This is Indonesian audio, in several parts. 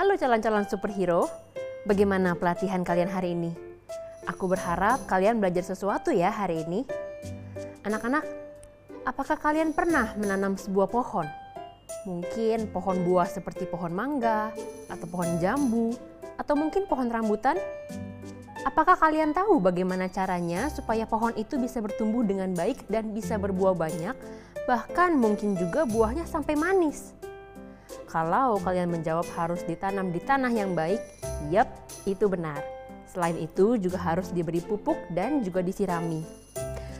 Halo calon-calon superhero, bagaimana pelatihan kalian hari ini? Aku berharap kalian belajar sesuatu ya hari ini. Anak-anak, apakah kalian pernah menanam sebuah pohon? Mungkin pohon buah seperti pohon mangga, atau pohon jambu, atau mungkin pohon rambutan? Apakah kalian tahu bagaimana caranya supaya pohon itu bisa bertumbuh dengan baik dan bisa berbuah banyak, bahkan mungkin juga buahnya sampai manis? Kalau kalian menjawab harus ditanam di tanah yang baik, yap, itu benar. Selain itu juga harus diberi pupuk dan juga disirami.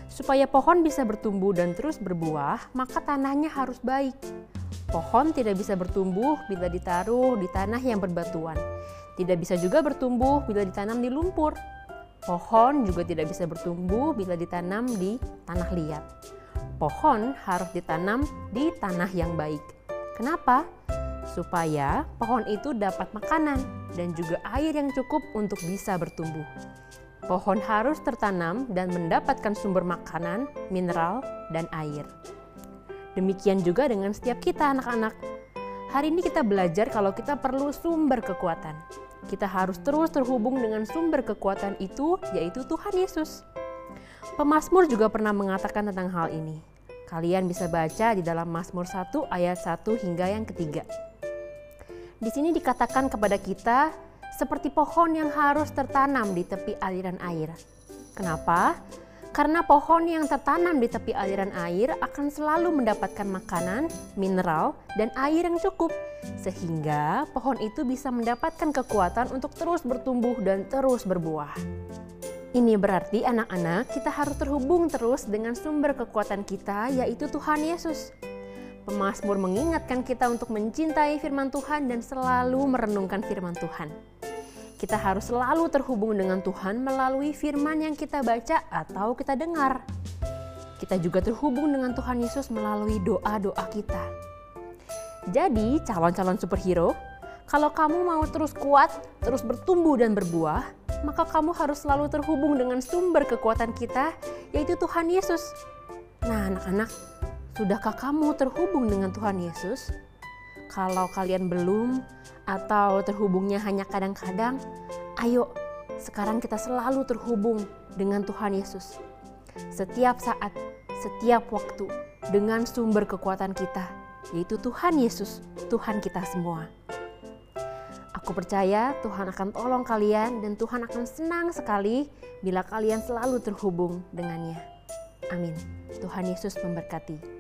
Supaya pohon bisa bertumbuh dan terus berbuah, maka tanahnya harus baik. Pohon tidak bisa bertumbuh bila ditaruh di tanah yang berbatuan. Tidak bisa juga bertumbuh bila ditanam di lumpur. Pohon juga tidak bisa bertumbuh bila ditanam di tanah liat. Pohon harus ditanam di tanah yang baik. Kenapa? Supaya pohon itu dapat makanan dan juga air yang cukup untuk bisa bertumbuh. Pohon harus tertanam dan mendapatkan sumber makanan, mineral, dan air. Demikian juga dengan setiap kita anak-anak. Hari ini kita belajar kalau kita perlu sumber kekuatan. Kita harus terus terhubung dengan sumber kekuatan itu, yaitu Tuhan Yesus. Pemasmur juga pernah mengatakan tentang hal ini. Kalian bisa baca di dalam Mazmur 1 ayat 1 hingga yang ketiga. Di sini dikatakan kepada kita seperti pohon yang harus tertanam di tepi aliran air. Kenapa? Karena pohon yang tertanam di tepi aliran air akan selalu mendapatkan makanan, mineral, dan air yang cukup, sehingga pohon itu bisa mendapatkan kekuatan untuk terus bertumbuh dan terus berbuah. Ini berarti anak-anak kita harus terhubung terus dengan sumber kekuatan kita yaitu Tuhan Yesus. Pemasmur mengingatkan kita untuk mencintai firman Tuhan dan selalu merenungkan firman Tuhan. Kita harus selalu terhubung dengan Tuhan melalui firman yang kita baca atau kita dengar. Kita juga terhubung dengan Tuhan Yesus melalui doa-doa kita. Jadi, calon-calon superhero, kalau kamu mau terus kuat, terus bertumbuh dan berbuah, maka kamu harus selalu terhubung dengan sumber kekuatan kita, yaitu Tuhan Yesus. Nah, anak-anak, Sudahkah kamu terhubung dengan Tuhan Yesus? Kalau kalian belum atau terhubungnya hanya kadang-kadang, ayo sekarang kita selalu terhubung dengan Tuhan Yesus. Setiap saat, setiap waktu dengan sumber kekuatan kita, yaitu Tuhan Yesus, Tuhan kita semua. Aku percaya Tuhan akan tolong kalian dan Tuhan akan senang sekali bila kalian selalu terhubung dengannya. Amin. Tuhan Yesus memberkati.